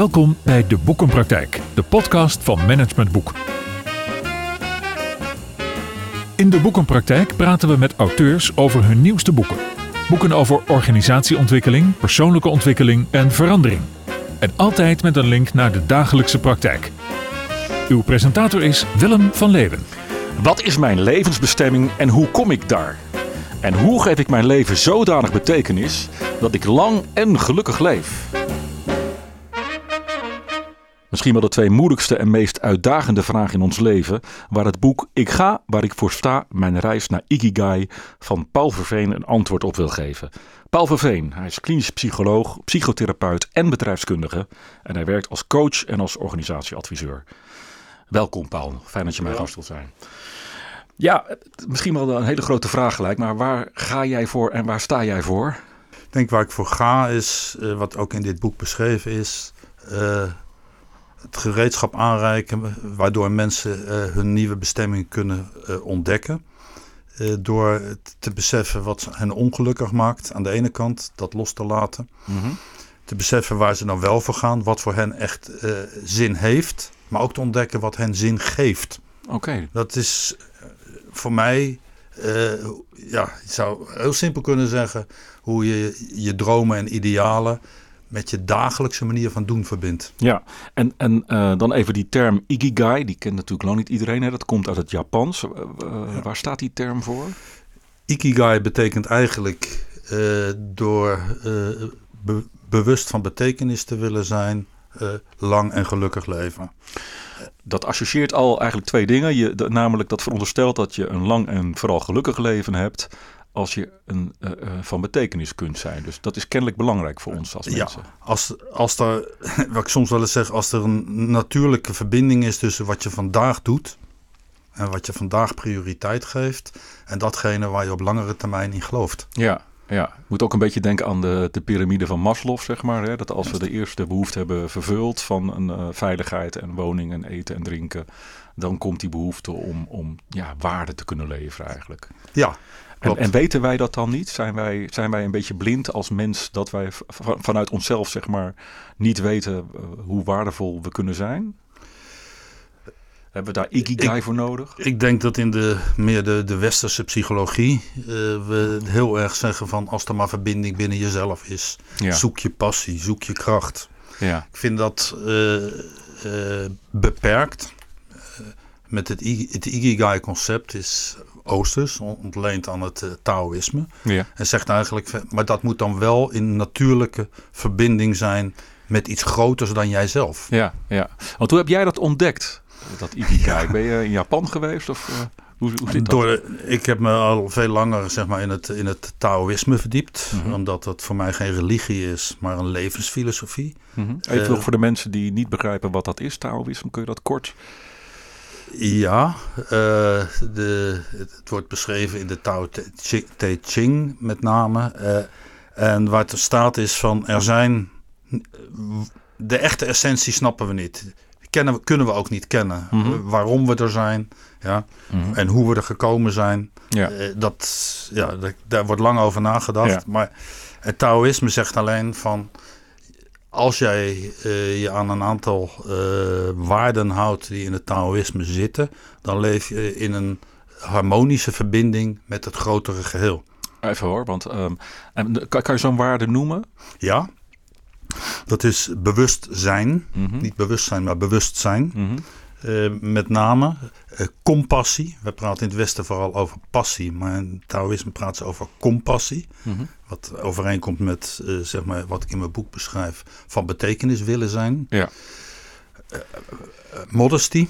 Welkom bij De Boekenpraktijk, de podcast van Management Boek. In De Boekenpraktijk praten we met auteurs over hun nieuwste boeken. Boeken over organisatieontwikkeling, persoonlijke ontwikkeling en verandering. En altijd met een link naar de dagelijkse praktijk. Uw presentator is Willem van Leeuwen. Wat is mijn levensbestemming en hoe kom ik daar? En hoe geef ik mijn leven zodanig betekenis dat ik lang en gelukkig leef? Misschien wel de twee moeilijkste en meest uitdagende vragen in ons leven, waar het boek Ik ga waar ik voor sta, mijn reis naar Ikigai van Paul Verveen een antwoord op wil geven. Paul Verveen, hij is klinisch psycholoog, psychotherapeut en bedrijfskundige en hij werkt als coach en als organisatieadviseur. Welkom Paul, fijn dat je mijn gast wilt zijn. Ja, misschien wel een hele grote vraag gelijk, maar waar ga jij voor en waar sta jij voor? Ik denk waar ik voor ga is, uh, wat ook in dit boek beschreven is, uh, het gereedschap aanreiken waardoor mensen uh, hun nieuwe bestemming kunnen ontdekken. door te beseffen wat hen ongelukkig maakt aan de ene kant, dat los te laten. Mm -hmm. Te beseffen waar ze dan wel voor gaan, wat voor hen echt zin heeft, maar ook te ontdekken wat hen zin geeft. Oké. Okay. Dat is voor mij, uh, ja, je zou heel simpel kunnen zeggen hoe je je dromen en idealen met je dagelijkse manier van doen verbindt. Ja, en, en uh, dan even die term Ikigai, die kent natuurlijk lang niet iedereen. Hè? Dat komt uit het Japans. Uh, ja. Waar staat die term voor? Ikigai betekent eigenlijk door be bewust van betekenis te willen zijn, lang en gelukkig leven dat associeert al eigenlijk twee dingen. Je, de, namelijk dat veronderstelt dat je een lang en vooral gelukkig leven hebt als je een, uh, uh, van betekenis kunt zijn. Dus dat is kennelijk belangrijk voor ons als mensen. Ja, als, als er, wat ik soms wel eens zeg, als er een natuurlijke verbinding is tussen wat je vandaag doet en wat je vandaag prioriteit geeft en datgene waar je op langere termijn in gelooft. Ja, ja, ik moet ook een beetje denken aan de, de piramide van Maslow, zeg maar. Hè? Dat als we de eerste behoefte hebben vervuld van een uh, veiligheid en woning en eten en drinken, dan komt die behoefte om, om ja, waarde te kunnen leveren eigenlijk. Ja, en, en, weten wij dat dan niet? Zijn wij, zijn wij een beetje blind als mens dat wij vanuit onszelf, zeg maar, niet weten uh, hoe waardevol we kunnen zijn? Hebben we daar Ikigai ik, voor nodig? Ik denk dat in de meer de, de westerse psychologie uh, we heel erg zeggen van als er maar verbinding binnen jezelf is. Ja. Zoek je passie, zoek je kracht. Ja. Ik vind dat uh, uh, beperkt. met het, het Ikigai concept is Oosters, ontleend aan het Taoïsme. Ja. En zegt eigenlijk, maar dat moet dan wel in natuurlijke verbinding zijn met iets groters dan jijzelf. Ja, ja. Want hoe heb jij dat ontdekt? dat Ikigai. Ben je in Japan geweest? Of, uh, hoe, hoe zit dat? Door, ik heb me al veel langer zeg maar, in, het, in het Taoïsme verdiept. Mhm. Mm -hmm. Omdat dat voor mij geen religie is, maar een levensfilosofie. Mm -hmm. Even nog voor de mensen die niet begrijpen wat dat is, Taoïsme. Kun je dat kort... Ja, uh, de, het wordt beschreven in de Tao Te, Te Ching met name. Uh, en waar het staat is van er zijn... De echte essentie snappen we niet kennen we, kunnen we ook niet kennen. Mhm. Mm -hmm. Waarom we er zijn ja, mm -hmm. en hoe we er gekomen zijn. Ja. Uh, dat, ja, dat, daar wordt lang over nagedacht. Ja. Maar het Taoïsme zegt alleen van... als jij uh, je aan een aantal uh, waarden houdt die in het Taoïsme zitten... dan leef je in een harmonische verbinding met het grotere geheel. Even hoor, want um, kan, kan je zo'n waarde noemen? Ja, dat is bewustzijn. Mhm. Mm -hmm. Niet bewustzijn, maar bewustzijn. Mm -hmm. uh, met name uh, compassie. We praten in het Westen vooral over passie, maar in Taoïsme praten ze over compassie. Mhm. Mm -hmm. Wat overeenkomt met uh, zeg maar, wat ik in mijn boek beschrijf: van betekenis willen zijn. Ja. Eh, modesty,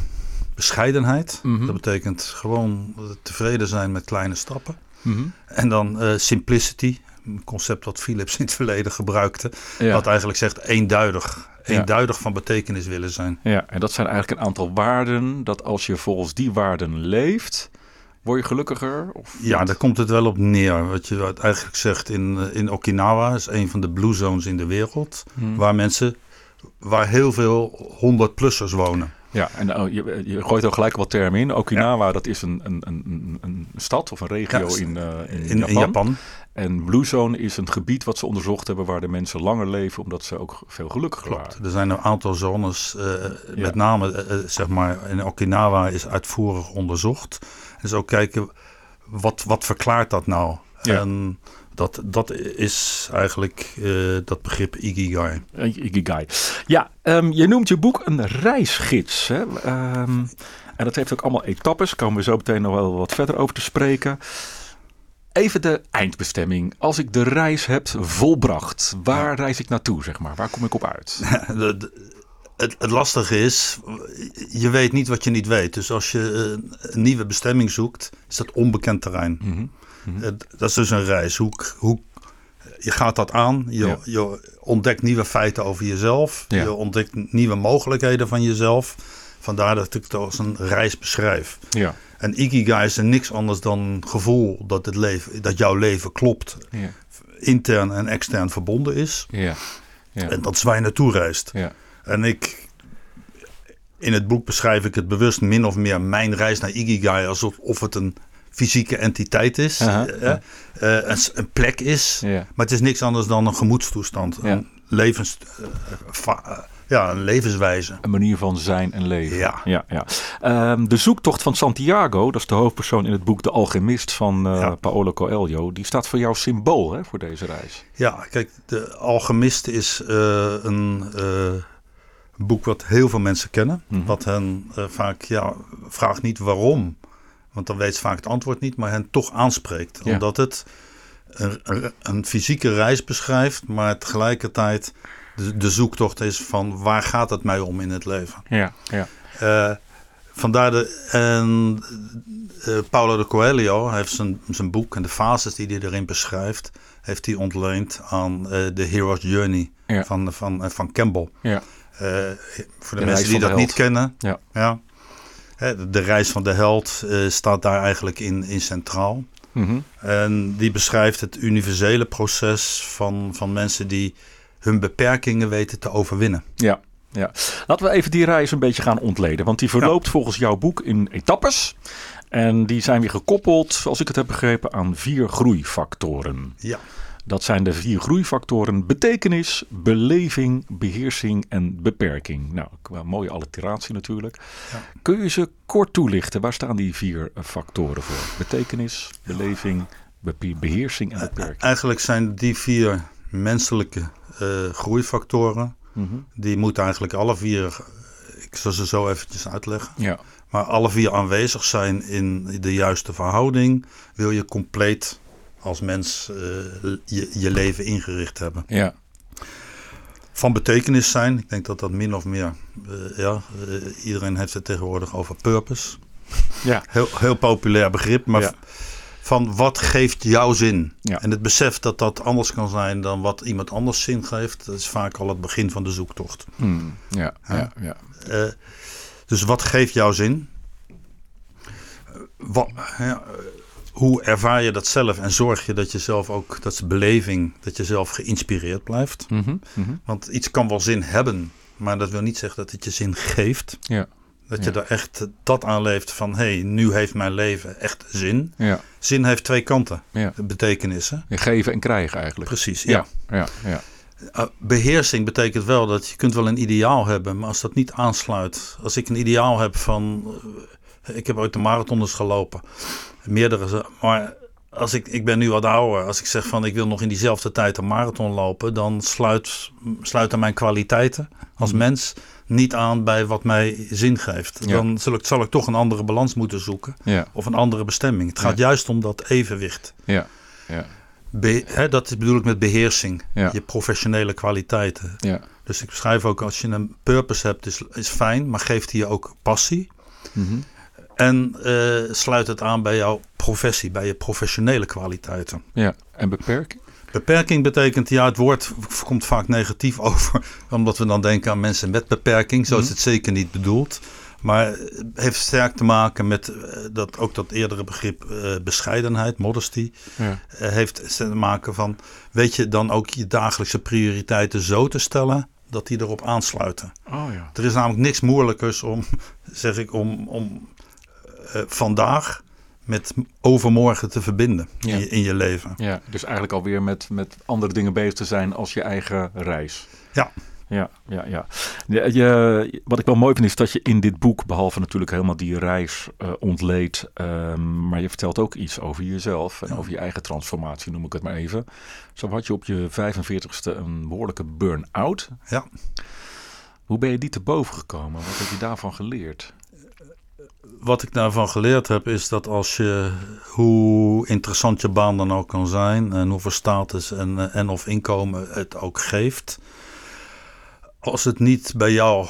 bescheidenheid. Mhm. Dat betekent gewoon tevreden zijn met kleine stappen. Mhm. En dan eh, simplicity, een concept dat Philips in het verleden gebruikte. Ja. Wat eigenlijk zegt eenduidig. Eenduidig ja. van betekenis willen zijn. Ja, en dat zijn eigenlijk een aantal waarden. Dat als je volgens die waarden leeft, word je gelukkiger? Of ja, daar komt het wel op neer. Wat je eigenlijk zegt in, eh, in Okinawa, is een van de blue zones in de wereld. Hmm. Waar mensen, waar heel veel 100-plussers wonen. Ja, en uh, je, je, gooit er gelijk wat termen in. Okinawa, ja. dat is een, een, een, een, stad of een regio ja, in, uh, in, in, Japan. in Japan. En Blue Zone is een gebied wat ze onderzocht hebben waar de mensen langer leven omdat ze ook veel gelukkiger Klopt. waren. Er zijn een aantal zones, uh, met name uh, zeg maar in Okinawa is uitvoerig onderzocht. Dus ook kijken, wat, wat verklaart dat nou? Ja. En dat, dat is eigenlijk uh, dat begrip Ikigai. Ikigai. Ja, um, je noemt je boek een reisgids. Hè? Um, en dat heeft ook allemaal etappes. Komen we zo meteen nog wel wat verder over te spreken. Even de eindbestemming. Als ik de reis heb volbracht, waar ja. reis ik naartoe, zeg maar? Waar kom ik op uit? de, de, het, het, lastige is, je weet niet wat je niet weet. Dus als je een nieuwe bestemming zoekt, is dat onbekend terrein. Mm -hmm. Mm -hmm. Dat is dus een reis. Hoe, hoe, je gaat dat aan, je, Ja. je ontdekt nieuwe feiten over jezelf, Ja. je ontdekt nieuwe mogelijkheden van jezelf. Vandaar dat ik het als een reis beschrijf. Ja. En Ikigai is er niks anders dan gevoel dat, het leven, dat jouw leven klopt, Ja. intern en extern verbonden is. Ja. Ja. En dat is waar je naartoe reist. Ja. En ik, in het boek beschrijf ik het bewust min of meer mijn reis naar Ikigai alsof of het een fysieke entiteit is, eh, een, een plek is, maar het is niks anders dan een gemoedstoestand, een levens, eh, va- eh, ja, een levenswijze. Een manier van zijn en leven. Ja. ja, ja. Ehm, de zoektocht van Santiago, dat is de hoofdpersoon in het boek De Alchemist van Ja. Paolo Coelho. Die staat voor jou symbool hè, voor deze reis. Ja, kijk, De Alchemist is eh, een boek wat heel veel mensen kennen. Mhm. Wat hen eh, vaak, ja, vraagt niet waarom. Want dan weet ze vaak het antwoord niet, maar hen toch aanspreekt. Ja. Omdat het een, een fysieke reis beschrijft, maar tegelijkertijd de, de zoektocht is van waar gaat het mij om in het leven. Ja, ja. Eh, vandaar de. En eh, Paulo de Coelho heeft zijn, zijn boek en de fases die hij erin beschrijft, heeft hij ontleend aan de Hero's Journey Ja. van, van, van Campbell. ja. Eh, voor de, mensen die dat niet kennen, Ja. ja. Hè, de, de reis van de held eh, staat daar eigenlijk in, in centraal. Mhm. En die beschrijft het universele proces van, van mensen die hun beperkingen weten te overwinnen. Ja, ja. Laten we even die reis een beetje gaan ontleden. Want die verloopt volgens jouw boek in etappes. En die zijn weer gekoppeld, zoals ik het heb begrepen, aan vier groeifactoren. Ja. Dat zijn de vier groeifactoren betekenis, beleving, beheersing en beperking. Nou, qua mooie alliteratie natuurlijk. Ja. Kun je ze kort toelichten? Waar staan die vier eh, factoren voor? Betekenis, beleving, be- beheersing en beperking. Eigenlijk zijn die vier menselijke eh, groeifactoren, Mhm. die moeten eigenlijk alle vier, ik zal ze zo eventjes uitleggen, Ja, maar alle vier aanwezig zijn in de juiste verhouding, wil je compleet als mens eh, je, je leven ingericht hebben. ja, Van betekenis zijn, ik denk dat dat min of meer, eh, ja, eh, iedereen heeft het tegenwoordig over purpose. ja, Heel, heel populair begrip, maar Ja. van wat geeft jouw zin? Ja. En het besef dat dat anders kan zijn dan wat iemand anders zin geeft, dat is vaak al het begin van de zoektocht. Hmm, ja, ja, ja. Dus wat geeft jouw zin? Wat, ja, hoe ervaar je dat zelf en zorg je dat je zelf ook, dat is beleving, dat je zelf geïnspireerd blijft? Mhm, mhm. Want iets kan wel zin hebben, maar dat wil niet zeggen dat het je zin geeft. Ja, Dat je Ja. er echt dat aan leeft van, hé, hey, nu heeft mijn leven echt zin. ja, Zin heeft twee kanten, ja. betekenissen. Geven en krijgen eigenlijk. Precies, ja. Ja, ja. Uh, beheersing betekent wel dat je kunt wel een ideaal hebben, maar als dat niet aansluit. Als ik een ideaal heb van, uh, ik heb ooit de marathons gelopen, meerdere, maar als ik, ik ben nu wat ouder, als ik zeg van ik wil nog in diezelfde tijd een marathon lopen, dan sluit, sluiten mijn kwaliteiten als Mhm. mens niet aan bij wat mij zin geeft. Ja. Dan zal ik, zal ik toch een andere balans moeten zoeken Ja, of een andere bestemming. Het gaat Ja. juist om dat evenwicht. ja, ja, Be- hè, dat bedoel ik met beheersing, Ja. je professionele kwaliteiten. ja. Dus ik beschrijf ook als je een purpose hebt, is, is fijn, maar geeft hij je ook passie. Mhm. En eh, sluit het aan bij jouw professie, bij je professionele kwaliteiten. ja. En beperking? Beperking betekent, ja, het woord komt vaak negatief over, omdat we dan denken aan mensen met beperking. Zo is Mhm. het zeker niet bedoeld. Maar het heeft sterk te maken met eh, dat, ook dat eerdere begrip eh, bescheidenheid, modesty. Ja, eh, heeft te maken van, weet je dan ook je dagelijkse prioriteiten zo te stellen dat die erop aansluiten. oh ja. Er is namelijk niks moeilijkers om, zeg ik, om, om eh, vandaag met overmorgen te verbinden Ja. in, je, in je leven. Ja, dus eigenlijk alweer met, met andere dingen bezig te zijn als je eigen reis. Ja. Ja, ja, ja. Je, je- wat ik wel mooi vind is dat je in dit boek, behalve natuurlijk helemaal die reis eh, ontleedt, ehm, maar je vertelt ook iets over jezelf en Ja. over je eigen transformatie, noem ik het maar even. Zo had je op je 45ste een behoorlijke burn-out. Ja. Hoe ben je die te boven gekomen? Wat heb je daarvan geleerd? Wat ik daarvan geleerd heb is dat als je, hoe interessant je baan dan ook kan zijn en hoeveel status en, eh, en of inkomen het ook geeft, als het niet bij jouw eh,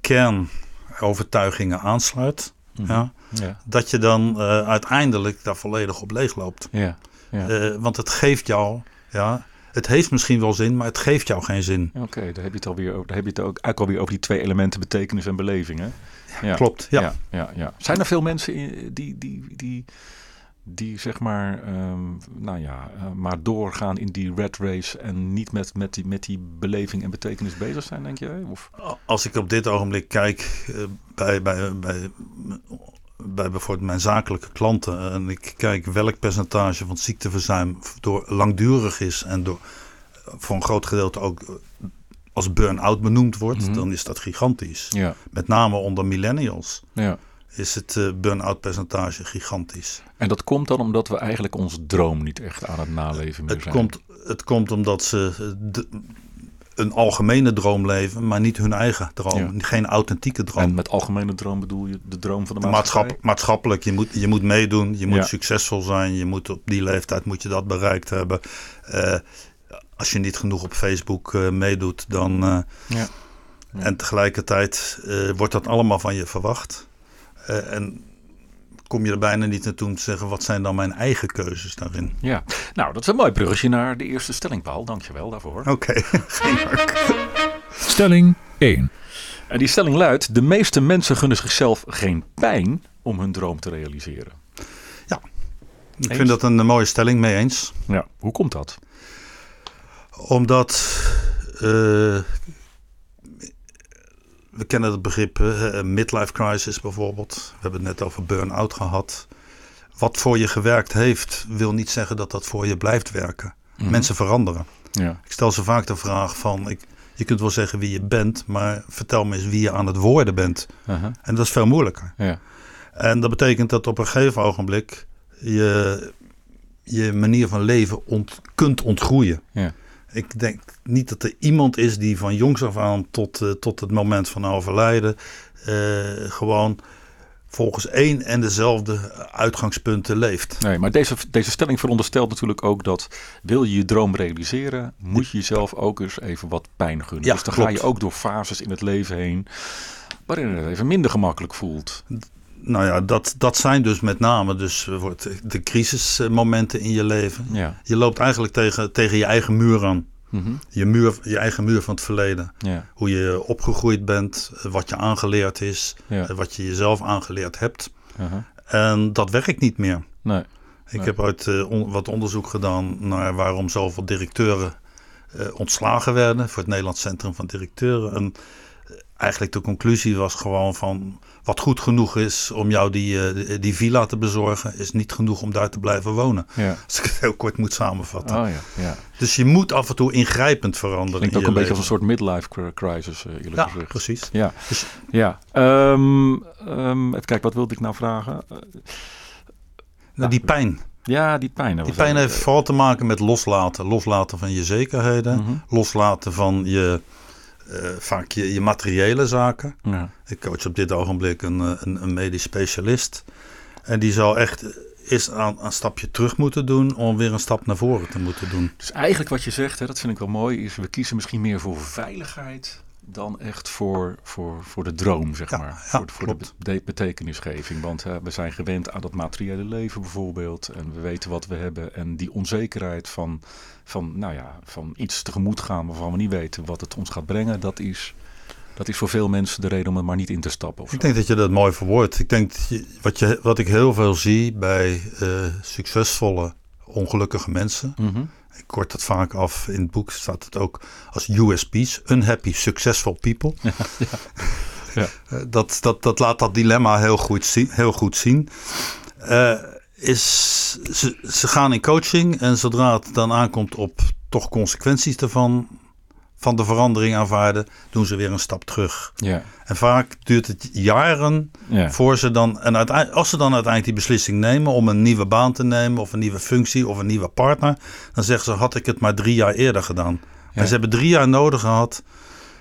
kernovertuigingen aansluit, Mhm. ja, Ja, dat je dan eh, uiteindelijk daar volledig op leegloopt. ja, ja. Want het geeft jou, ja, het heeft misschien wel zin, maar het geeft jou geen zin. Oké, daar heb je het alweer over. Daar heb je het ook eigenlijk alweer over die twee elementen betekenis en beleving. Hè? Ja. Klopt, ja. Ja, ja, ja. Zijn er veel mensen in- die, die, die, die zeg maar, ehm, nou ja, eh, maar doorgaan in die red race en niet met, met, die, met die beleving en betekenis bezig zijn, denk jij? Of? Als ik op dit ogenblik kijk eh, bij, bij, bij, bij bijvoorbeeld mijn zakelijke klanten en ik kijk welk percentage van ziekteverzuim door langdurig is en door voor een groot gedeelte ook eh, als burn-out benoemd wordt, Mhm. dan is dat gigantisch. Ja, Met name onder millennials ja. is het eh, burn-out percentage gigantisch. En dat komt dan omdat we eigenlijk ons droom niet echt aan het naleven meer Het zijn. komt, het komt omdat ze eh, de- een algemene droom leven, maar niet hun eigen droom. Geen authentieke droom. En met algemene droom bedoel je de droom van de maatschappij? Maatschap, maatschappelijk, je moet, je moet meedoen, je moet Ja. succesvol zijn, je moet op die leeftijd moet je dat bereikt hebben. Eh, als je niet genoeg op Facebook eh, meedoet, dan. eh, Ja. Ja. En tegelijkertijd eh, wordt dat allemaal van je verwacht. Eh, en kom je er bijna niet naartoe om te zeggen: wat zijn dan mijn eigen keuzes daarin? Ja, nou dat is een mooi bruggetje naar de eerste stelling, Paul. Dankjewel daarvoor. Oké, geen dank. Stelling 1. En die stelling luidt: de meeste mensen gunnen zichzelf geen pijn om hun droom te realiseren. Ik Eens? vind dat een mooie stelling, mee eens. Ja, hoe komt dat? Omdat eh, we kennen het begrip midlife crisis bijvoorbeeld. We hebben het net over burn-out gehad. Wat voor je gewerkt heeft, wil niet zeggen dat dat voor je blijft werken. Mhm. Mensen veranderen. Ja, Ik stel ze vaak de vraag van, ik, je kunt wel zeggen wie je bent, maar vertel me eens wie je aan het worden bent. aha, En dat is veel moeilijker. ja, En dat betekent dat op een gegeven ogenblik je je manier van leven ont, kunt ontgroeien. ja. Ik denk niet dat er iemand is die van jongs af aan tot, eh, tot het moment van overlijden eh, gewoon volgens één en dezelfde uitgangspunten leeft. Nee, maar deze, deze stelling veronderstelt natuurlijk ook dat wil je je droom realiseren, moet je jezelf ook eens even wat pijn gunnen. Ja, dus dan klopt. ga je ook door fases in het leven heen waarin het even minder gemakkelijk voelt. Nou ja, dat, dat zijn dus met name dus, eh, wordt de crisismomenten in je leven. Ja, Je loopt eigenlijk tegen, tegen je eigen muur aan. mhm, Je, muur, je eigen muur van het verleden. ja, Hoe je opgegroeid bent, eh, wat je aangeleerd is, ja. eh, wat je jezelf aangeleerd hebt. En dat werkt niet meer. Nee, Ik Nee. heb ooit eh, on- wat onderzoek gedaan naar waarom zoveel directeuren eh, ontslagen werden voor het Nederlands Centrum van Directeuren. En eh, eigenlijk de conclusie was gewoon van wat goed genoeg is om jou die, eh, die, die villa te bezorgen, is niet genoeg om daar te blijven wonen. ja. Als ik het heel kort moet samenvatten. Oh ja, ja. Dus je moet af en toe ingrijpend veranderen. Klinkt in ook een beetje als leven. een soort midlife cr- crisis, eh, eerlijk Ja, gezegd. precies. Ja, Dus- ja. Ehm, ehm, even kijken, wat wilde ik nou vragen? Nou, die pijn. ja, die pijn. Die pijn heeft vooral te maken met loslaten. Loslaten van je zekerheden. Mhm. Loslaten van je, eh, vaak je, je materiële zaken. Ja. Ik coach op dit ogenblik een, eh, een, een medisch specialist. En die zal echt eerst aan een stapje terug moeten doen om weer een stap naar voren te moeten doen. Dus eigenlijk wat je zegt, hè, dat vind ik wel mooi, is we kiezen misschien meer voor veiligheid dan echt voor, voor, voor de droom, zeg Ja, maar. ja, voor voor de betekenisgeving. Want we zijn gewend aan dat materiële leven bijvoorbeeld. En we weten wat we hebben. En die onzekerheid van, van, nou ja, van iets tegemoet gaan waarvan we niet weten wat het ons gaat brengen, dat is, dat is voor veel mensen de reden om er maar niet in te stappen. Ik denk dat je dat mooi verwoordt. Ik denk dat je- wat, je, wat ik heel veel zie bij eh, succesvolle, ongelukkige mensen. Mhm. Ik kort dat vaak af. In het boek staat het ook als USP's. Unhappy Successful People. Ja. Eh, Dat, dat, dat laat dat dilemma heel goed zien. Heel goed zien. eh, is ze, ze gaan in coaching en zodra het dan aankomt op toch consequenties ervan, van de verandering aanvaarden, doen ze weer een stap terug. Ja. En vaak duurt het jaren Ja. voor ze dan, en als ze dan uiteindelijk die beslissing nemen om een nieuwe baan te nemen of een nieuwe functie of een nieuwe partner, dan zeggen ze: had ik het maar drie jaar eerder gedaan. Ja. En ze hebben drie jaar nodig gehad.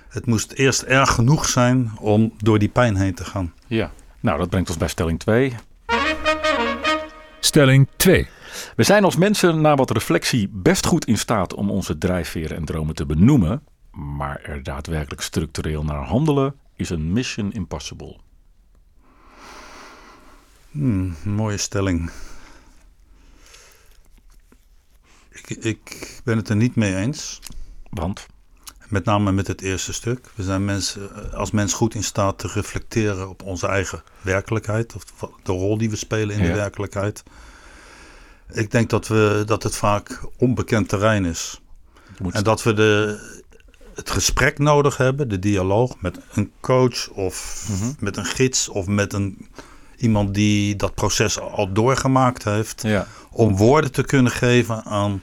Het moest eerst erg genoeg zijn om door die pijn heen te gaan. ja. Nou, dat brengt ons bij stelling 2. Stelling 2. We zijn als mensen na wat reflectie best goed in staat om onze drijfveren en dromen te benoemen. Maar er daadwerkelijk structureel naar handelen is een mission impossible. Hmm, mooie stelling. Ik, ik ben het er niet mee eens. Want? Met name met het eerste stuk. We zijn mensen, als mens goed in staat te reflecteren op onze eigen werkelijkheid. Of de rol die we spelen in Ja. de werkelijkheid. Ik denk dat, we, dat het vaak onbekend terrein is. Moet En dat we de, het gesprek nodig hebben, de dialoog met een coach of Mhm. met een gids of met een, iemand die dat proces al doorgemaakt heeft. Ja. Om woorden te kunnen geven aan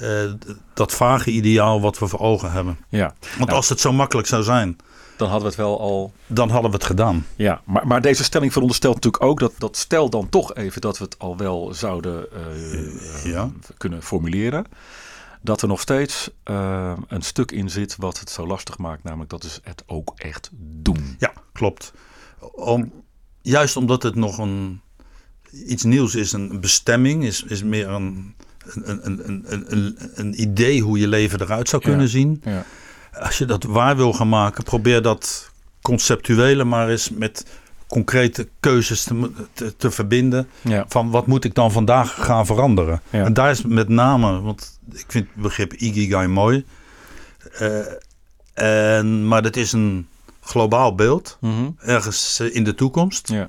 eh, dat vage ideaal wat we voor ogen hebben. ja, Want Nou. als het zo makkelijk zou zijn, dan hadden we het wel al dan hadden we het gedaan. Ja, maar, maar deze stelling veronderstelt natuurlijk ook dat, dat stel dan toch even dat we het al wel zouden eh, eh, ja. kunnen formuleren. Dat er nog steeds eh, een stuk in zit wat het zo lastig maakt, namelijk dat is het ook echt doen. Ja, klopt. Om, juist omdat het nog een, iets nieuws is, een bestemming, is, is meer een, een, een, een, een, idee hoe je leven eruit zou kunnen Ja. zien. Ja. Als je dat waar wil gaan maken, probeer dat conceptuele maar eens met concrete keuzes te, te, te verbinden. Ja. Van wat moet ik dan vandaag gaan veranderen? En daar is met name, want ik vind het begrip Ikigai mooi. Eh, en, maar dat is een globaal beeld, Mhm. ergens eh, in de toekomst. ja.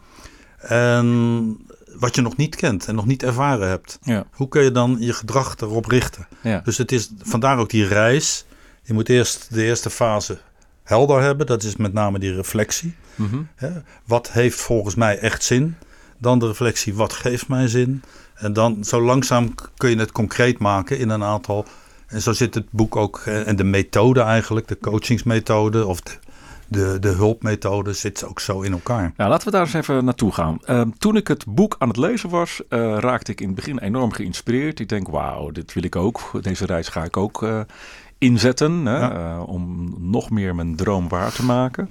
En wat je nog niet kent en nog niet ervaren hebt. Ja. Hoe kun je dan je gedrag erop richten? Ja. Dus het is vandaar ook die reis. Je moet eerst de eerste fase helder hebben. Dat is met name die reflectie. Mhm. Wat heeft volgens mij echt zin? Dan de reflectie, wat geeft mij zin? En dan zo langzaam kun je het concreet maken in een aantal. En zo zit het boek ook. En de methode eigenlijk, de coachingsmethode of de, de, de hulpmethode zit ook zo in elkaar. Nou, laten we daar eens even naartoe gaan. Ehm, toen ik het boek aan het lezen was, eh, raakte ik in het begin enorm geïnspireerd. Ik denk, wauw, dit wil ik ook. Deze reis ga ik ook eh, inzetten hè, Ja. eh, om nog meer mijn droom waar te maken.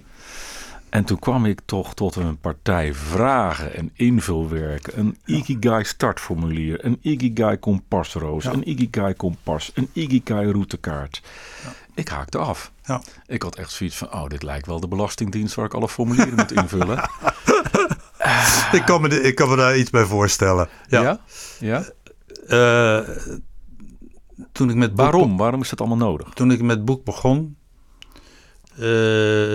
En toen kwam ik toch tot een partij vragen en invulwerken. Een Ikigai startformulier, een Ikigai kompasroos, Ja. een Ikigai kompas, een Ikigai routekaart. Ik haakte af. Ja. Ik had echt zoiets van, oh, dit lijkt wel de belastingdienst waar ik alle formulieren moet invullen. Ik, kan me de- ik kan me daar iets bij voorstellen. Ja. Ja? Eh, toen ik met boek Waarom? Waarom is dat allemaal nodig? toen ik met boek begon, eh,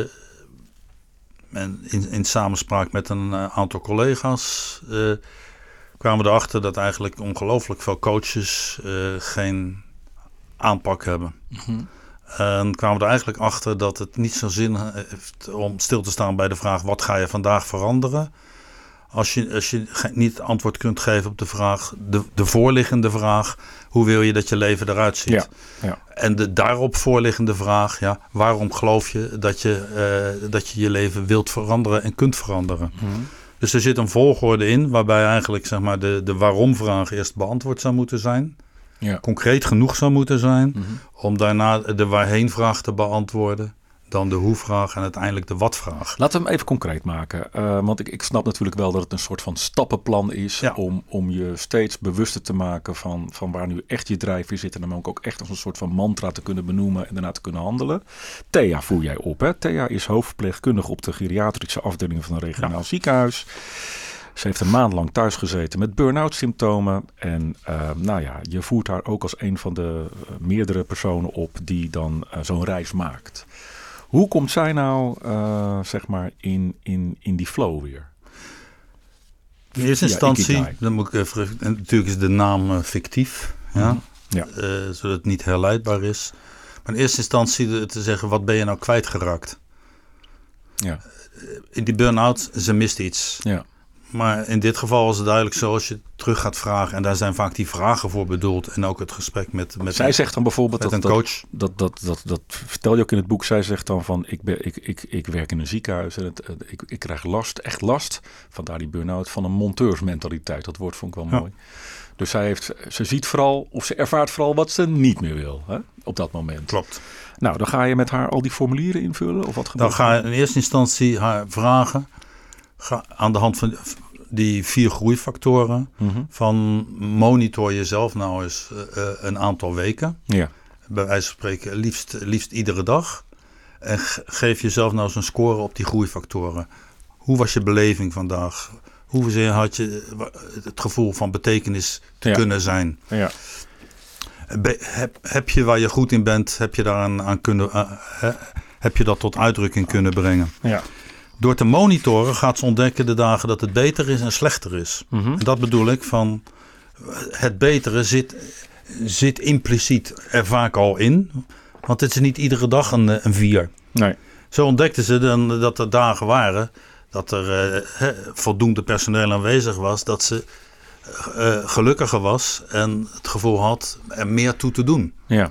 en in, in samenspraak met een eh, aantal collega's, eh, kwamen we erachter dat eigenlijk ongelooflijk veel coaches eh, geen aanpak hebben. En kwamen we er eigenlijk achter dat het niet zo zin heeft om stil te staan bij de vraag: wat ga je vandaag veranderen? Als je, als je niet antwoord kunt geven op de vraag, de, de voorliggende vraag: hoe wil je dat je leven eruit ziet? Ja, ja. En de daarop voorliggende vraag, ja, waarom geloof je dat je, eh, dat je je leven wilt veranderen en kunt veranderen? Dus er zit een volgorde in waarbij eigenlijk zeg maar, de, de waarom-vraag eerst beantwoord zou moeten zijn. Ja. Concreet genoeg zou moeten zijn Mhm. om daarna de waarheen-vraag te beantwoorden. Dan de hoe-vraag en uiteindelijk de wat-vraag. Laten we hem even concreet maken. Eh, want ik, ik snap natuurlijk wel dat het een soort van stappenplan is. Ja. Om, om je steeds bewuster te maken van, van waar nu echt je drijfveer zit. En dan ook echt als een soort van mantra te kunnen benoemen en daarna te kunnen handelen. Thea voer jij op. Hè? Thea is hoofdverpleegkundige op de geriatrische afdeling van een regionaal ziekenhuis. Ze heeft een maand lang thuis gezeten met burn-out symptomen. En eh, nou ja, je voert haar ook als een van de eh, meerdere personen op die dan zo'n reis maakt. Hoe komt zij nou, eh, zeg maar, in, in, in die flow weer? In eerste Ja, instantie, Ikigai. dan moet ik even, en natuurlijk is de naam eh, fictief, ja, Mhm. Ja. Eh, zodat het niet herleidbaar is. Maar in eerste instantie te zeggen, wat ben je nou kwijtgeraakt? Ja, In die burn-out, ze mist iets. ja, maar in dit geval is het duidelijk zo als je terug gaat vragen. En daar zijn vaak die vragen voor bedoeld. En ook het gesprek met, met, Zij zegt dan bijvoorbeeld dat, een coach. dat, dat, dat, dat vertel je ook in het boek. Zij zegt dan van ik, ben, ik, ik, ik werk in een ziekenhuis en het, ik, ik krijg last, echt last, vandaar die burn-out, van een monteursmentaliteit. Dat woord vond ik wel mooi. Dus zij heeft, ze ziet vooral, of ze ervaart vooral wat ze niet meer wil hè, op dat moment. Klopt. Nou, dan ga je met haar al die formulieren invullen of wat gebeurt Dan ga je in eerste instantie haar vragen. Ga aan de hand van die vier groeifactoren. Mhm. Van monitor jezelf nou eens eh, eh, een aantal weken. Ja, Bij wijze van spreken liefst, liefst iedere dag. En ge- geef jezelf nou eens een score op die groeifactoren. Hoe was je beleving vandaag? Hoezeer had je eh, het gevoel van betekenis te Ja. kunnen zijn? ja, Be- heb, heb je waar je goed in bent, heb je, daaraan aan kunnen, heb je dat tot uitdrukking kunnen brengen? ja. Door te monitoren gaat ze ontdekken de dagen dat het beter is en slechter is. Mhm. En dat bedoel ik van het betere zit, zit impliciet er vaak al in. Want het is niet iedere dag een, eh, een vier. Nee. Zo ontdekten ze dan dat er dagen waren dat er eh, voldoende personeel aanwezig was. Dat ze eh, gelukkiger was en het gevoel had er meer toe te doen. Ja,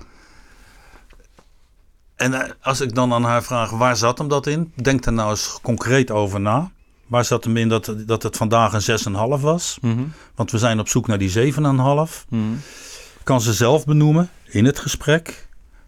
En eh, als ik dan aan haar vraag, waar zat hem dat in? Denk er nou eens concreet over na. Waar zat hem in dat, dat het vandaag een 6,5 was? Mhm. Want we zijn op zoek naar die 7,5. Mhm. Kan ze zelf benoemen in het gesprek.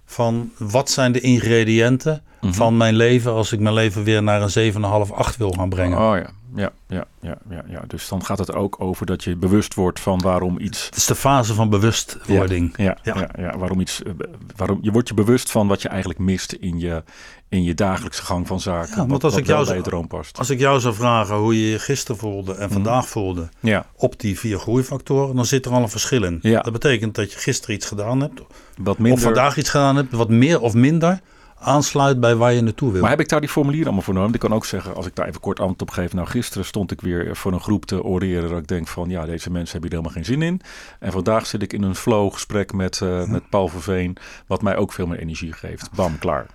Van wat zijn de ingrediënten Mhm. van mijn leven als ik mijn leven weer naar een 7,5, 8 wil gaan brengen. Oh ja. Ja, ja, ja, ja, ja. Dus dan gaat het ook over dat je bewust wordt van waarom iets Het is de fase van bewustwording. Ja, ja. Ja. ja, waarom iets, eh, waarom, je wordt je bewust van wat je eigenlijk mist in je, in je dagelijkse gang van zaken. Ja, want wat, als wat ik jou zo- past. Als ik jou zou vragen hoe je je gisteren voelde en vandaag voelde Ja, op die vier groeifactoren, dan zit er al een verschil in. Ja. Dat betekent dat je gisteren iets gedaan hebt, wat minder. of vandaag iets gedaan hebt, wat meer of minder aansluit bij waar je naartoe wil. Maar heb ik daar die formulieren allemaal voor nodig? Ik kan ook zeggen, als ik daar even kort antwoord op geef. Nou, gisteren stond ik weer voor een groep te oreren. Dat ik denk van, ja, deze mensen hebben hier helemaal geen zin in. En vandaag zit ik in een flow gesprek met, eh, met Paul Verveen. Wat mij ook veel meer energie geeft. Bam, klaar.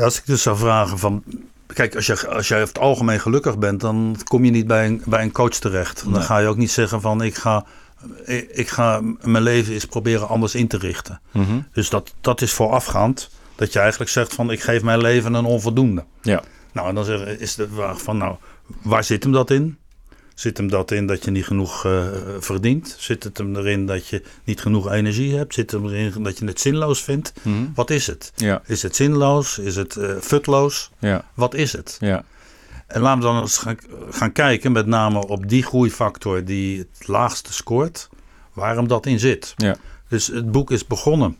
Als ik dus zou vragen van... Kijk, als je, als jij over het algemeen gelukkig bent, dan kom je niet bij een, bij een coach terecht. Dan Nee. ga je ook niet zeggen van ik ga, ik, ga mijn leven eens proberen anders in te richten. Mhm. Dus dat, dat is voorafgaand. Dat je eigenlijk zegt van ik geef mijn leven een onvoldoende. Ja, Nou, en dan zeg- is de vraag van nou, waar zit hem dat in? Zit hem dat in dat je niet genoeg eh, verdient? Zit het hem erin dat je niet genoeg energie hebt? Zit het hem erin dat je het zinloos vindt? Mhm. Wat is het? ja, Is het zinloos? Is het eh, futloos? ja, Wat is het? ja. En laten we dan eens gaan, gaan kijken, met name op die groeifactor die het laagste scoort, waarom dat in zit. Ja. Dus het boek is begonnen.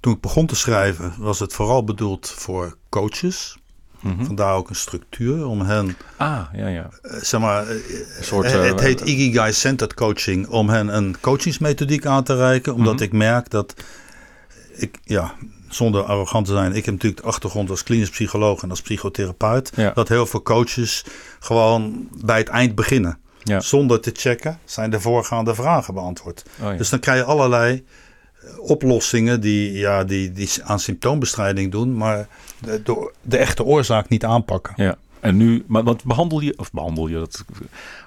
Toen ik begon te schrijven, was het vooral bedoeld voor coaches. Mhm. Vandaar ook een structuur om hen, Ah, ja, ja. eh, zeg maar, eh, Een soort, eh, eh, het heet Ikigai Centered Coaching, om hen een coachingsmethodiek aan te reiken. Omdat Mhm. ik merk dat, ik, ja, zonder arrogant te zijn, ik heb natuurlijk de achtergrond als klinisch psycholoog en als psychotherapeut. Ja. Dat heel veel coaches gewoon bij het eind beginnen. Ja. Zonder te checken zijn de voorgaande vragen beantwoord. Oh, ja. Dus dan krijg je allerlei oplossingen die, ja, die, die aan symptoombestrijding doen, maar de, de, de echte oorzaak niet aanpakken. Ja, en nu, maar wat behandel je, of behandel je dat,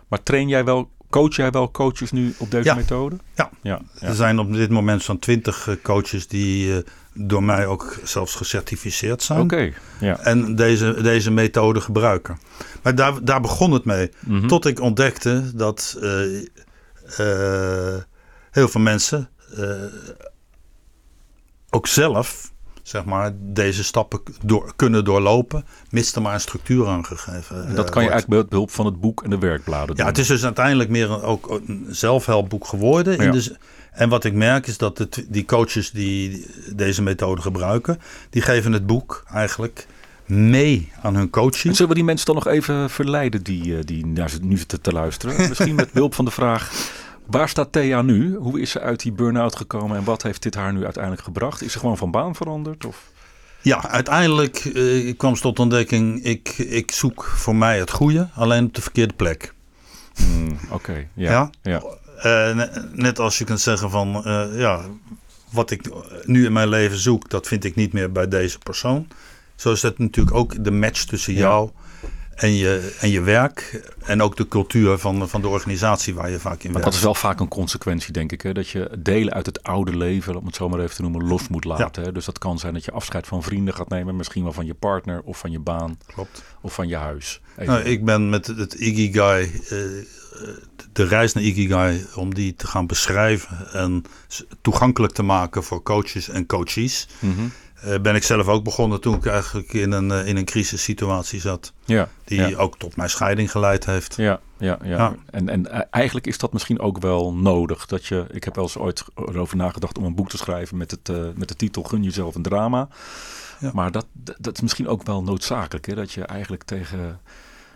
maar train jij wel, coach jij wel coaches nu op deze Ja. methode? Ja. ja, ja. Er zijn op dit moment zo'n twintig coaches die eh, door mij ook zelfs gecertificeerd zijn. Oké, ja. En deze, deze methode gebruiken. Maar daar, daar begon het mee. Mhm. Tot ik ontdekte dat eh, eh, heel veel mensen eh, ook zelf zeg maar, deze stappen door, kunnen doorlopen, mits er maar een structuur aan gegeven En dat eh, kan je eigenlijk met behulp van het boek en de werkbladen doen. Ja, het is dus uiteindelijk meer een, ook een zelfhelpboek geworden. In de en wat ik merk is dat het, die coaches die deze methode gebruiken, die geven het boek eigenlijk mee aan hun En coaching. zullen we die mensen dan nog even verleiden die, eh, die naar zit- nu zitten te luisteren? Misschien met behulp van de vraag, waar staat Thea nu? Hoe is ze uit die burn-out gekomen en wat heeft dit haar nu uiteindelijk gebracht? Is ze gewoon van baan veranderd? Of? Ja, uiteindelijk eh, kwam ze tot ontdekking, ik, ik zoek voor mij het goede, alleen op de verkeerde plek. Hmm, Oké, ja. Ja? ja. Eh, ne- net als je kunt zeggen van, eh, ja, wat ik nu in mijn leven zoek, dat vind ik niet meer bij deze persoon. Zo is dat natuurlijk ook de match tussen Ja. jou en je, en je werk en ook de cultuur van, van de organisatie waar je vaak in maar werkt. dat is wel vaak een consequentie, denk ik. Hè? Dat je delen uit het oude leven, om het zo maar even te noemen, los moet laten. Hè? Dus dat kan zijn dat je afscheid van vrienden gaat nemen. Misschien wel van je partner of van je baan Klopt. of van je huis. Even- Nou, ik ben met het Ikigai, eh, de reis naar Ikigai, om die te gaan beschrijven en toegankelijk te maken voor coaches en coaches, Mhm. Ben ik zelf ook begonnen toen ik eigenlijk in een, eh, in een crisissituatie zat. Ja, Die ja. ook tot mijn scheiding geleid heeft. Ja, ja, ja. Ja. En, en eh, eigenlijk is dat misschien ook wel nodig. Dat je, ik heb wel eens ooit erover nagedacht om een boek te schrijven met, het, eh, met de titel Gun jezelf een drama. Ja. Maar dat, dat dat is misschien ook wel noodzakelijk. Hè? Dat je eigenlijk tegen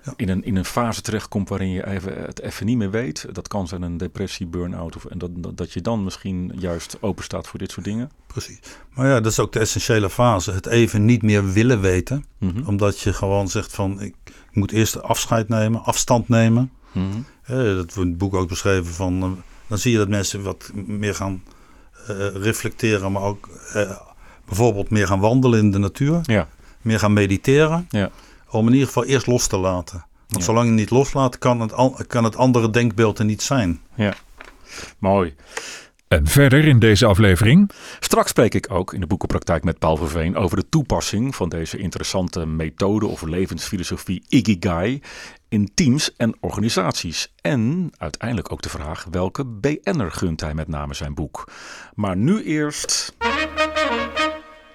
Ja. in, een, in een fase terechtkomt waarin je even, het even niet meer weet. Dat kan zijn een depressie, burn-out. Of, en dat, dat, dat je dan misschien juist open staat voor dit soort dingen. Precies. Maar ja, dat is ook de essentiële fase. Het even niet meer willen weten. Mhm. Omdat je gewoon zegt van ik, ik moet eerst afscheid nemen, afstand nemen. Mhm. Eh, dat wordt in het boek ook beschreven van. eh, dan zie je dat mensen wat meer gaan eh, reflecteren, maar ook eh, bijvoorbeeld meer gaan wandelen in de natuur, Ja, meer gaan mediteren. Ja. Om in ieder geval eerst los te laten. Want Ja. zolang je niet loslaat, kan het, an- kan het andere denkbeeld er niet zijn. ja. Mooi. En verder in deze aflevering Straks spreek ik ook in de boekenpraktijk met Paul Verveen over de toepassing van deze interessante methode of levensfilosofie Ikigai in teams en organisaties. En uiteindelijk ook de vraag welke BN'er gunt hij met name zijn boek. Maar nu eerst...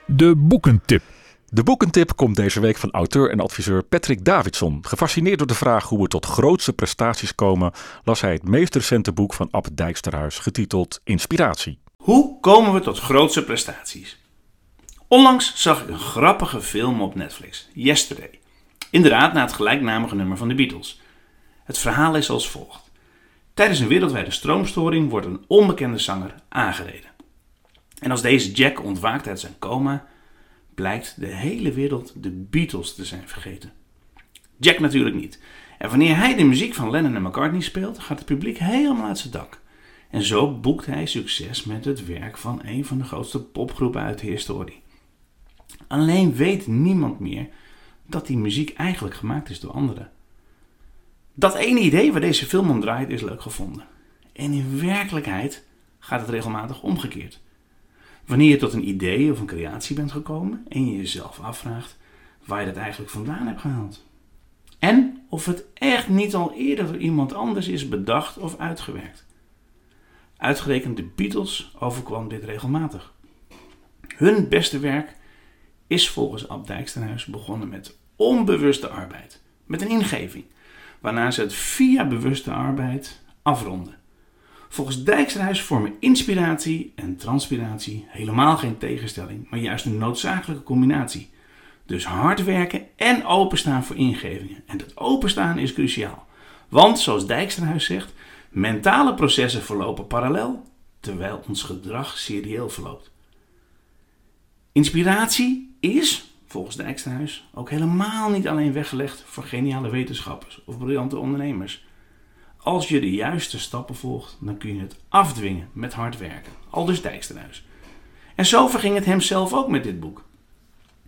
de boekentip. De boekentip komt deze week van auteur en adviseur Patrick Davidson. Gefascineerd door de vraag hoe we tot grootste prestaties komen, las hij het meest recente boek van Ab Dijksterhuis, getiteld Inspiratie. Hoe komen we tot grootse prestaties? Onlangs zag ik een grappige film op Netflix, Yesterday. Inderdaad, na het gelijknamige nummer van de Beatles. Het verhaal is als volgt. Tijdens een wereldwijde stroomstoring wordt een onbekende zanger aangereden. En als deze Jack ontwaakt uit zijn coma, blijkt de hele wereld de Beatles te zijn vergeten. Jack natuurlijk niet. En wanneer hij de muziek van Lennon en McCartney speelt, gaat het publiek helemaal uit zijn dak. En zo boekt hij succes met het werk van een van de grootste popgroepen uit de historie. Alleen weet niemand meer dat die muziek eigenlijk gemaakt is door anderen. Dat ene idee waar deze film om draait is leuk gevonden. En in werkelijkheid gaat het regelmatig omgekeerd. Wanneer je tot een idee of een creatie bent gekomen en je jezelf afvraagt waar je dat eigenlijk vandaan hebt gehaald. En of het echt niet al eerder door iemand anders is bedacht of uitgewerkt. Uitgerekend de Beatles overkwam dit regelmatig. Hun beste werk is volgens Ab Dijksterhuis begonnen met onbewuste arbeid, met een ingeving, waarna ze het via bewuste arbeid afronden. Volgens Dijksterhuis vormen inspiratie en transpiratie helemaal geen tegenstelling, maar juist een noodzakelijke combinatie. Dus hard werken en openstaan voor ingevingen. En dat openstaan is cruciaal. Want, zoals Dijksterhuis zegt, mentale processen verlopen parallel, terwijl ons gedrag serieel verloopt. Inspiratie is, volgens Dijksterhuis, ook helemaal niet alleen weggelegd voor geniale wetenschappers of briljante ondernemers. Als je de juiste stappen volgt, dan kun je het afdwingen met hard werken. Aldus Dijksterhuis. En zo verging het hem zelf ook met dit boek.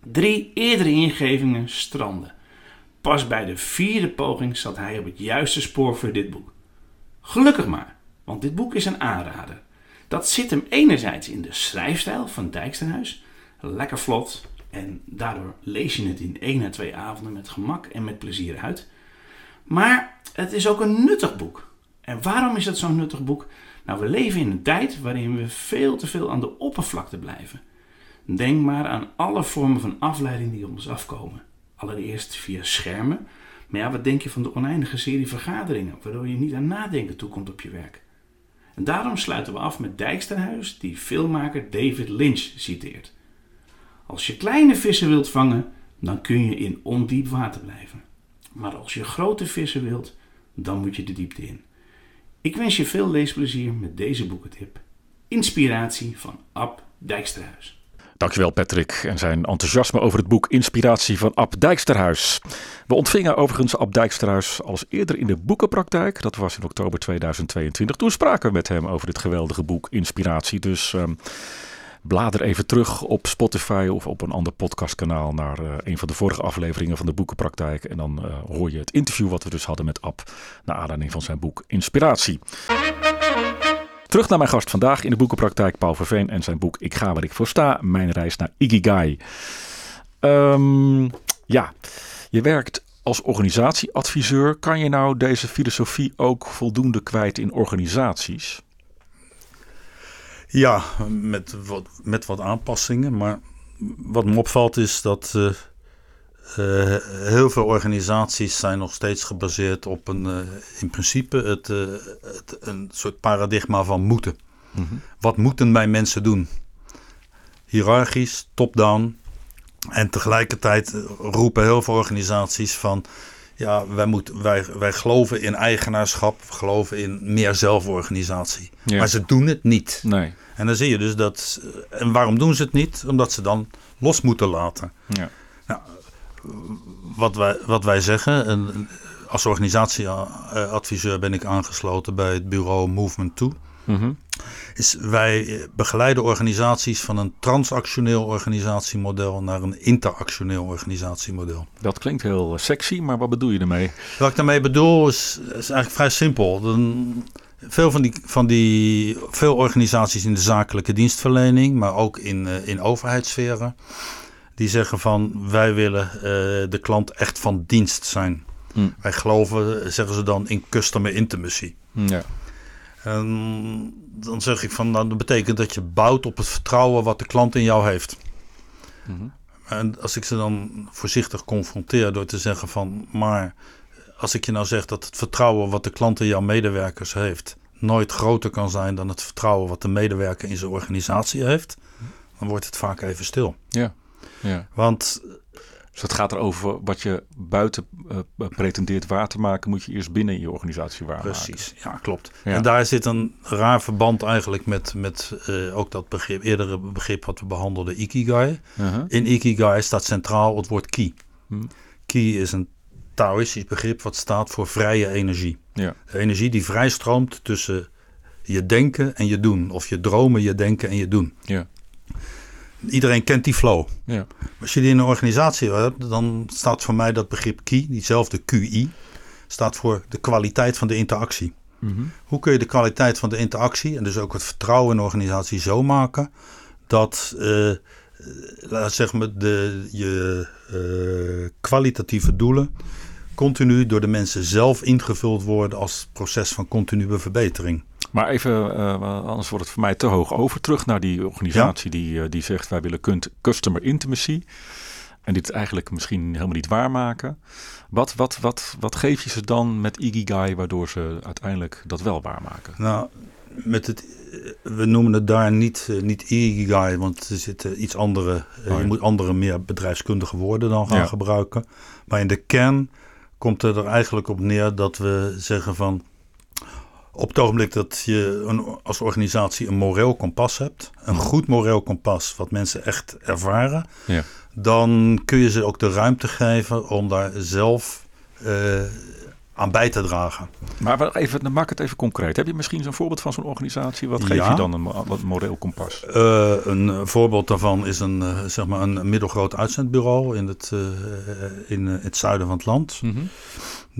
Drie eerdere ingevingen stranden. Pas bij de vierde poging zat hij op het juiste spoor voor dit boek. Gelukkig maar, want dit boek is een aanrader. Dat zit hem enerzijds in de schrijfstijl van Dijksterhuis, lekker vlot en daardoor lees je het in één à twee avonden met gemak en met plezier uit. Maar het is ook een nuttig boek. En waarom is dat zo'n nuttig boek? Nou, we leven in een tijd waarin we veel te veel aan de oppervlakte blijven. Denk maar aan alle vormen van afleiding die ons afkomen. Allereerst via schermen. Maar ja, wat denk je van de oneindige serie vergaderingen, waardoor je niet aan nadenken toekomt op je werk? En daarom sluiten we af met Dijksterhuis, die filmmaker David Lynch citeert. Als je kleine vissen wilt vangen, dan kun je in ondiep water blijven. Maar als je grote vissen wilt, dan moet je de diepte in. Ik wens je veel leesplezier met deze boekentip. Inspiratie van Ab Dijksterhuis. Dankjewel Patrick en zijn enthousiasme over het boek Inspiratie van Ab Dijksterhuis. We ontvingen overigens Ab Dijksterhuis als eerder in de boekenpraktijk. Dat was in oktober 2022. Toen spraken we met hem over dit geweldige boek Inspiratie. Dus ehm, Blader even terug op Spotify of op een ander podcastkanaal naar uh, een van de vorige afleveringen van de Boekenpraktijk. En dan uh, hoor je het interview wat we dus hadden met Ab. Naar aanleiding van zijn boek Inspiratie. Terug naar mijn gast vandaag in de Boekenpraktijk, Paul Verveen. En zijn boek Ik ga waar ik voor sta. Mijn reis naar Ikigai. Um, ja, je werkt als organisatieadviseur. Kan je nou deze filosofie ook voldoende kwijt in organisaties? Ja, met wat, met wat aanpassingen. Maar wat me opvalt is dat uh, uh, heel veel organisaties zijn nog steeds gebaseerd op een, uh, in principe het, het, een soort paradigma van moeten. Mm -hmm. Wat moeten wij mensen doen? Hierarchisch, top-down. En tegelijkertijd roepen heel veel organisaties van ja, wij, moeten, wij, wij geloven in eigenaarschap, we geloven in meer zelforganisatie. Ja. Maar ze doen het niet. Nee. En dan zie je dus dat. En waarom doen ze het niet? Omdat ze dan los moeten laten. Ja. Nou, wat, wij, wat wij zeggen, en als organisatieadviseur ben ik aangesloten bij het bureau Movement 2. Mm -hmm. Is wij begeleiden organisaties van een transactioneel organisatiemodel naar een interactioneel organisatiemodel. Dat klinkt heel sexy, maar wat bedoel je ermee? Wat ik daarmee bedoel is, is eigenlijk vrij simpel. Dan, veel van die, van die veel organisaties in de zakelijke dienstverlening, maar ook in, uh, in overheidssferen, die zeggen van wij willen uh, de klant echt van dienst zijn. Hm. Wij geloven, zeggen ze dan, in customer intimacy. Ja. En dan zeg ik van, nou, dat betekent dat je bouwt op het vertrouwen wat de klant in jou heeft. Mm -hmm. En als ik ze dan voorzichtig confronteer door te zeggen van, maar als ik je nou zeg dat het vertrouwen wat de klant in jouw medewerkers heeft, nooit groter kan zijn dan het vertrouwen wat de medewerker in zijn organisatie heeft, dan wordt het vaak even stil. Ja. ja. Want dus het gaat erover wat je buiten uh, pretendeert waar te maken, moet je eerst binnen in je organisatie waarmaken. Precies, ja, klopt. Ja. En daar zit een raar verband eigenlijk met, met uh, ook dat begrip, eerdere begrip wat we behandelden, Ikigai. Uh -huh. In Ikigai staat centraal het woord ki. Hm. Ki is een Taoïstisch begrip wat staat voor vrije energie. Ja. Energie die vrij stroomt tussen je denken en je doen. Of je dromen, je denken en je doen. Ja. Iedereen kent die flow. Ja. Als je die in een organisatie hebt, dan staat voor mij dat begrip KI, diezelfde QI, staat voor de kwaliteit van de interactie. Mm -hmm. Hoe kun je de kwaliteit van de interactie en dus ook het vertrouwen in de organisatie zo maken dat uh, laat zeg maar de, je uh, kwalitatieve doelen continu door de mensen zelf ingevuld worden als proces van continue verbetering. Maar even, uh, anders wordt het voor mij te hoog over. Terug naar die organisatie ja? die, uh, die zegt wij willen customer intimacy. En dit eigenlijk misschien helemaal niet waarmaken. Wat, wat, wat, wat geef je ze dan met Ikigai waardoor ze uiteindelijk dat wel waarmaken? Nou, met het, we noemen het daar niet, niet Ikigai, want er zitten iets andere. Oh, ja. Je moet andere meer bedrijfskundige woorden dan gaan Ja. gebruiken. Maar in de kern komt het er eigenlijk op neer dat we zeggen van op het ogenblik dat je een, als organisatie een moreel kompas hebt, een goed moreel kompas wat mensen echt ervaren, Ja. dan kun je ze ook de ruimte geven om daar zelf eh, aan bij te dragen. Maar even, dan maak het even concreet. Heb je misschien zo'n voorbeeld van zo'n organisatie? Wat geef Ja. je dan een wat moreel kompas? Eh, een voorbeeld daarvan is een, eh, zeg maar een middelgroot uitzendbureau in het, in het zuiden van het land. Mhm.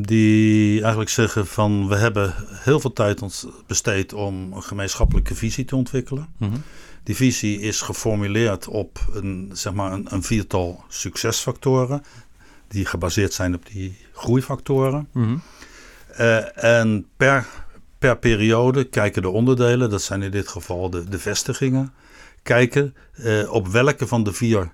Die eigenlijk zeggen van we hebben heel veel tijd ons besteed om een gemeenschappelijke visie te ontwikkelen. Mhm. Die visie is geformuleerd op een, zeg maar een, een viertal succesfactoren. Die gebaseerd zijn op die groeifactoren. Mhm. Eh, en per, per periode kijken de onderdelen, dat zijn in dit geval de, de vestigingen, kijken eh, op welke van de vier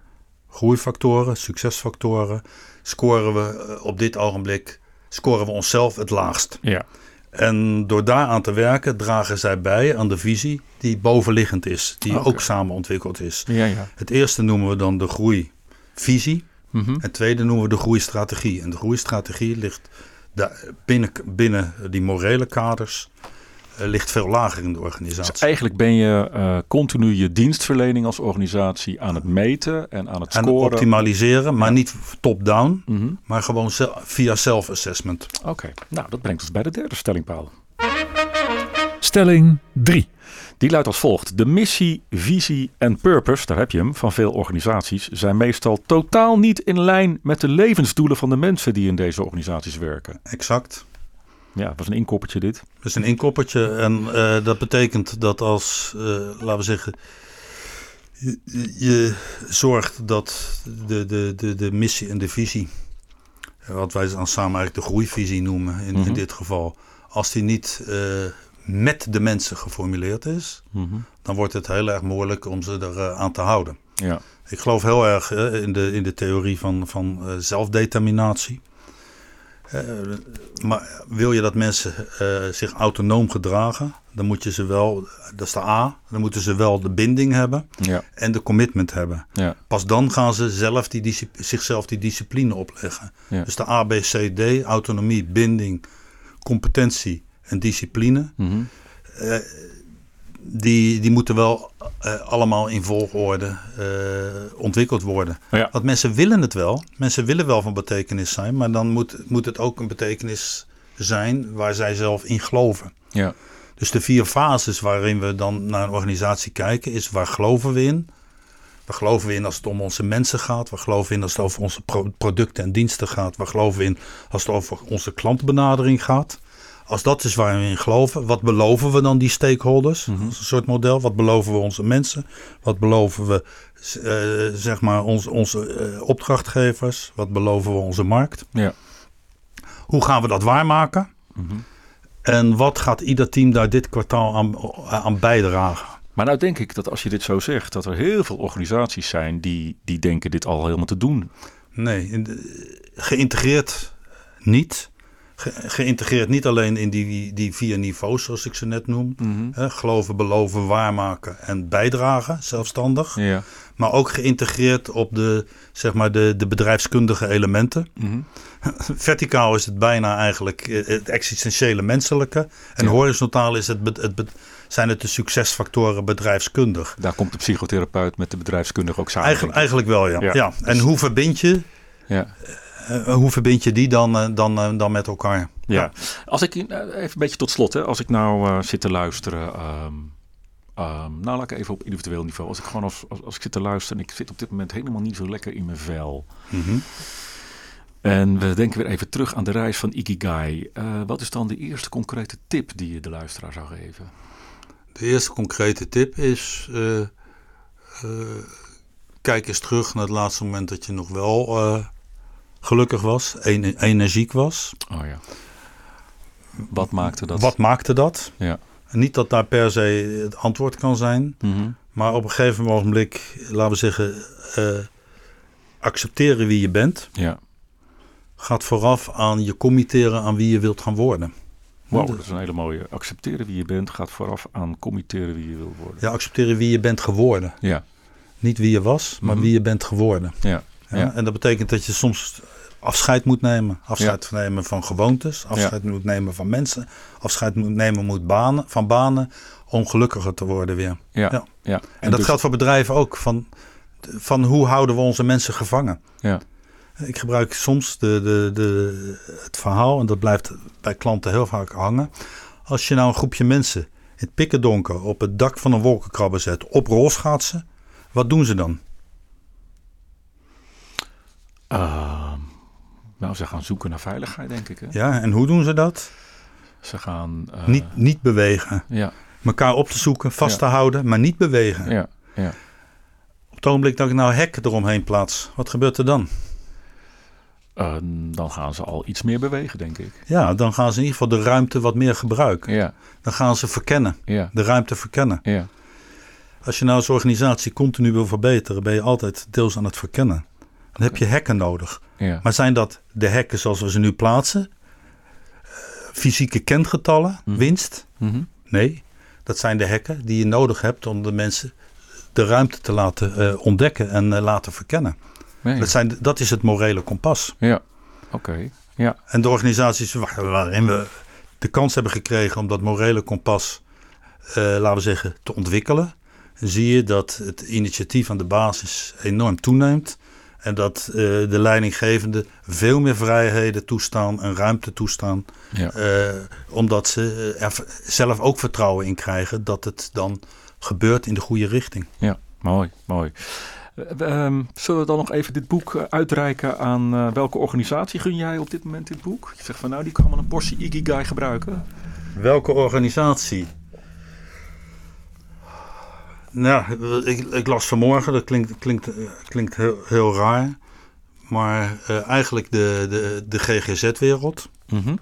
groeifactoren, succesfactoren, scoren we eh, op dit ogenblik, scoren we onszelf het laagst. Ja. En door daaraan te werken dragen zij bij aan de visie die bovenliggend is, die ook samen ontwikkeld is. Ja, ja. Het eerste noemen we dan de groeivisie. Mhm. Het tweede noemen we de groeistrategie. En de groeistrategie ligt daar binnen, binnen die morele kaders ligt veel lager in de Dus organisatie. eigenlijk ben je eh, continu je dienstverlening als organisatie aan het meten en aan het en scoren. optimaliseren, maar Ja. niet top-down, Mhm. maar gewoon via self-assessment. Oké, nou dat brengt ons bij de derde stelling, Paul. Stelling 3. Die luidt als volgt. De missie, visie en purpose, daar heb je hem, van veel organisaties zijn meestal totaal niet in lijn met de levensdoelen van de mensen die in deze organisaties werken. Exact. Ja, dat was een inkoppertje dit. Dat is een inkoppertje en eh, dat betekent dat als, eh, laten we zeggen, je, je zorgt dat de, de, de, de missie en de visie, eh, wat wij dan samen eigenlijk de groeivisie noemen in, Mhm. in dit geval, als die niet met de mensen geformuleerd is, Mhm. dan wordt het heel erg moeilijk om ze eraan aan te houden. Ja. Ik geloof heel erg in, de, in de theorie van, van zelfdeterminatie. Eh, maar wil je dat mensen eh, zich autonoom gedragen, dan moet je ze wel, dat is de A, dan moeten ze wel de binding hebben Ja. en de commitment hebben. Ja. Pas dan gaan ze zelf die zichzelf die discipline opleggen. Ja. Dus de A, B, C, D, autonomie, binding, competentie en discipline, eh, die, die moeten wel eh, allemaal in volgorde eh, ontwikkeld worden. Ja. Want mensen willen het wel. Mensen willen wel van betekenis zijn. Maar dan moet, moet het ook een betekenis zijn waar zij zelf in geloven. Ja. Dus de vier fases waarin we dan naar een organisatie kijken is waar geloven we in? Waar geloven we in als het om onze mensen gaat? Waar geloven we in als het over onze pro- producten en diensten gaat? Waar geloven we in als het over onze klantbenadering gaat? Als dat is waar we in geloven, wat beloven we dan die stakeholders? Is een soort model. Wat beloven we onze mensen? Wat beloven we eh, zeg maar ons, onze eh, opdrachtgevers? Wat beloven we onze markt? Ja. Hoe gaan we dat waarmaken? Mhm. En wat gaat ieder team daar dit kwartaal aan, aan bijdragen? Maar nou denk ik dat als je dit zo zegt, dat er heel veel organisaties zijn die, die denken dit al helemaal te doen. Nee, geïntegreerd niet. Ge- geïntegreerd niet alleen in die, die vier niveaus, zoals ik ze net noem. Hè, geloven, beloven, waarmaken en bijdragen, zelfstandig. Ja. Maar ook geïntegreerd op de, zeg maar de, de bedrijfskundige elementen. Mhm. Verticaal is het bijna eigenlijk eh, het existentiële menselijke. En Ja. horizontaal is het, het, zijn het de succesfactoren bedrijfskundig. Daar komt de psychotherapeut met de bedrijfskundige ook samen. Eigenlijk, eigenlijk wel, ja. Ja. ja. En hoe verbind je, Ja. Eh, hoe verbind je die dan, eh, dan, eh, dan met elkaar? Ja. Als ik, even een beetje tot slot, hè, als ik nou eh, zit te luisteren, ehm, ehm, nou laat ik even op individueel niveau. Als ik gewoon als, als, als ik zit te luisteren en ik zit op dit moment helemaal niet zo lekker in mijn vel. Mhm. En we denken weer even terug aan de reis van Ikigai. Eh, wat is dan de eerste concrete tip die je de luisteraar zou geven? De eerste concrete tip is: eh, eh, kijk eens terug naar het laatste moment dat je nog wel eh, gelukkig was, en- energiek was. Oh ja. Wat maakte dat? Wat maakte dat? Ja. En niet dat daar per se het antwoord kan zijn, Mhm. maar op een gegeven moment, laten we zeggen, eh, accepteren wie je bent, Ja. gaat vooraf aan je committeren aan wie je wilt gaan worden. Wow, dat is een hele mooie. Accepteren wie je bent gaat vooraf aan committeren wie je wil worden. Ja, accepteren wie je bent geworden. Ja. Niet wie je was, maar Mhm. wie je bent geworden. Ja, Ja. En dat betekent dat je soms afscheid moet nemen. Afscheid nemen van gewoontes. Afscheid moet nemen van mensen. Afscheid moet nemen moet banen, van banen. Om gelukkiger te worden weer. Ja. Ja. ja. En, dat dus- geldt voor bedrijven ook. Van, van hoe houden we onze mensen gevangen? Ja. Ik gebruik soms de, de, de, het verhaal. En dat blijft bij klanten heel vaak hangen. Als je nou een groepje mensen in het pikkendonker op het dak van een wolkenkrabber zet. Op rolschaatsen. Wat doen ze dan? Ehm, nou, ze gaan zoeken naar veiligheid, denk ik. Hè? Ja, en hoe doen ze dat? Ze gaan... eh, Niet, niet bewegen. Ja, elkaar op te zoeken, vast Ja. te houden, maar niet bewegen. ja, ja. Op het ogenblik dat ik nou hek eromheen plaats, wat gebeurt er dan? Eh, dan gaan ze al iets meer bewegen, denk ik. Ja, dan gaan ze in ieder geval de ruimte wat meer gebruiken. Ja, Dan gaan ze verkennen, ja, de ruimte verkennen. ja. Als je nou als organisatie continu wil verbeteren, ben je altijd deels aan het verkennen. Dan heb je hekken nodig. ja. Maar zijn dat de hekken zoals we ze nu plaatsen? Eh, fysieke kengetallen, Mhm. winst? Mhm. Nee, dat zijn de hekken die je nodig hebt om de mensen de ruimte te laten eh, ontdekken en eh, laten verkennen. Nee. Dat, zijn, dat is het morele kompas. Ja, oké. Ja, En de organisaties wa- waarin we de kans hebben gekregen om dat morele kompas, laten we zeggen, te ontwikkelen, zie je dat het initiatief aan de basis enorm toeneemt. En dat uh, de leidinggevenden veel meer vrijheden toestaan en ruimte toestaan. Ja. Uh, omdat ze er zelf ook vertrouwen in krijgen dat het dan gebeurt in de goede richting. Ja, mooi, mooi. Um, zullen we dan nog even dit boek uitreiken aan uh, welke organisatie gun jij op dit moment dit boek? Je zegt van nou, die kan wel een portie Ikigai gebruiken. Welke organisatie? Nou, ik, ik, las vanmorgen, dat klinkt, klinkt, klinkt heel, heel raar. Maar uh, eigenlijk de, de, de GGZ-wereld. Mm -hmm.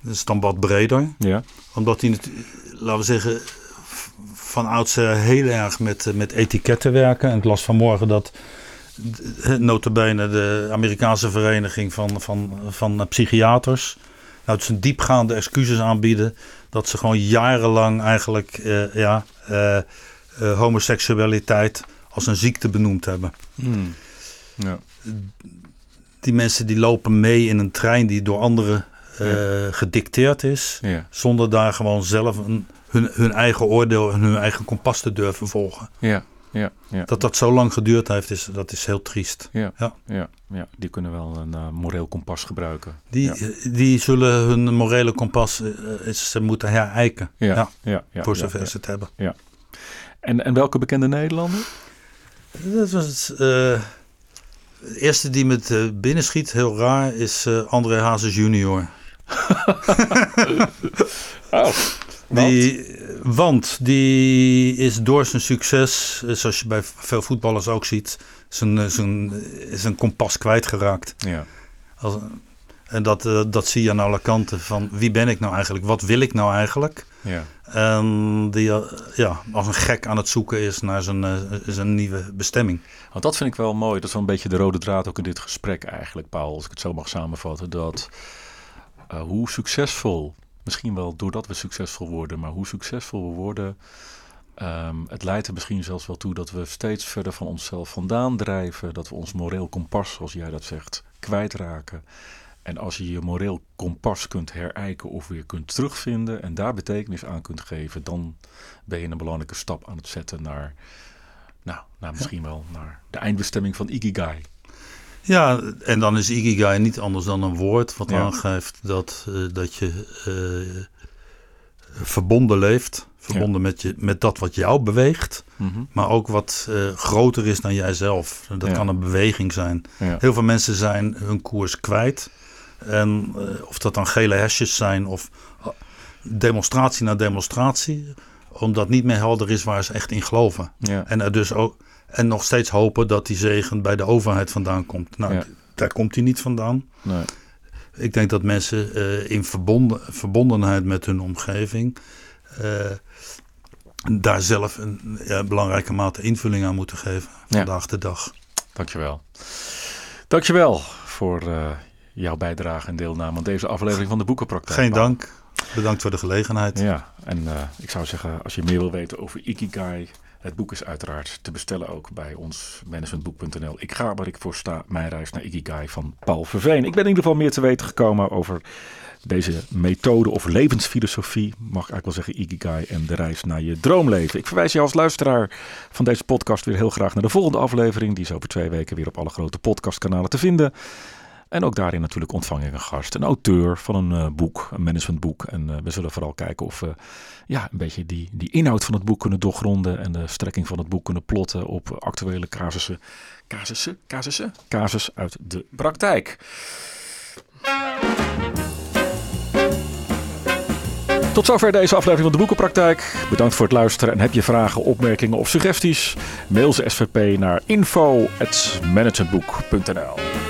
Dat is dan wat breder. Ja. Omdat die, laten we zeggen, van oudsher heel erg met, met etiketten werken. En ik las vanmorgen dat notabene de Amerikaanse vereniging van, van, van psychiaters... Nou, het is een diepgaande excuses aanbieden... dat ze gewoon jarenlang eigenlijk uh, ja, uh, uh, homoseksualiteit als een ziekte benoemd hebben. Hmm. Ja. Die mensen die lopen mee in een trein die door anderen ja. gedicteerd is... Ja. zonder daar gewoon zelf een hun, hun eigen oordeel en hun eigen kompas te durven volgen. Ja, ja, ja. Dat dat zo lang geduurd heeft, is, dat is heel triest. Ja, ja. ja, ja. die kunnen wel een uh, moreel kompas gebruiken. Die, die zullen hun morele kompas uh, is, moeten herijken. Ja, ja, ja, ja voor zover ze het hebben. Ja. En, en welke bekende Nederlander? Dat was uh, de eerste die met uh, binnenschiet, heel raar, is André Hazes junior. oh. Die, want die is door zijn succes, zoals je bij veel voetballers ook ziet, zijn, zijn, zijn kompas kwijtgeraakt. Ja. Als, en dat, eh, dat zie je aan alle kanten van wie ben ik nou eigenlijk, wat wil ik nou eigenlijk. Ja. En die eh, ja, als een gek aan het zoeken is naar zijn, uh, zijn nieuwe bestemming. Want dat vind ik wel mooi. Dat is wel een beetje de rode draad ook in dit gesprek eigenlijk, Paul. Als ik het zo mag samenvatten. Dat hoe succesvol Misschien wel doordat we succesvol worden, maar hoe succesvol we worden, um, het leidt er misschien zelfs wel toe dat we steeds verder van onszelf vandaan drijven. Dat we ons moreel kompas, zoals jij dat zegt, kwijtraken. En als je je moreel kompas kunt herijken of weer kunt terugvinden en daar betekenis aan kunt geven, dan ben je een belangrijke stap aan het zetten naar, nou, naar misschien wel naar de eindbestemming van Ikigai. Ja, en dan is Ikigai niet anders dan een woord wat aangeeft dat, uh, dat je uh, verbonden leeft. Verbonden met, je, met dat wat jou beweegt, mm -hmm. maar ook wat uh, groter is dan jijzelf. Dat ja. kan een beweging zijn. Ja. Heel veel mensen zijn hun koers kwijt. En of dat dan gele hesjes zijn of demonstratie na demonstratie, omdat niet meer helder is waar ze echt in geloven. En er dus ook en nog steeds hopen dat die zegen bij de overheid vandaan komt. Nou, daar komt hij niet vandaan. Nee. Ik denk dat mensen uh, in verbonden, verbondenheid met hun omgeving uh, daar zelf een ja, belangrijke mate invulling aan moeten geven vandaag de dag. Dankjewel. Dankjewel voor uh, jouw bijdrage en deelname aan deze aflevering van de Boekenpraktijk. Geen dank. Bedankt voor de gelegenheid. Ja, en ik zou zeggen, als je meer wil weten over Ikigai, het boek is uiteraard te bestellen ook bij ons managementboek.nl. Ik ga waar ik voor sta, mijn reis naar Ikigai van Paul Verveen. Ik ben in ieder geval meer te weten gekomen over deze methode of levensfilosofie, mag ik eigenlijk wel zeggen Ikigai en de reis naar je droomleven. Ik verwijs je als luisteraar van deze podcast weer heel graag naar de volgende aflevering. Die is over twee weken weer op alle grote podcastkanalen te vinden. En ook daarin natuurlijk ontvang ik een gast, een auteur van een uh, boek, een managementboek. En uh, we zullen vooral kijken of we ja, een beetje die, die inhoud van het boek kunnen doorgronden. En de strekking van het boek kunnen plotten op actuele casussen. Casussen? Casussen? Casus uit de praktijk. Tot zover deze aflevering van de Boekenpraktijk. Bedankt voor het luisteren en heb je vragen, opmerkingen of suggesties? Mail ze SVP naar info.managementboek.nl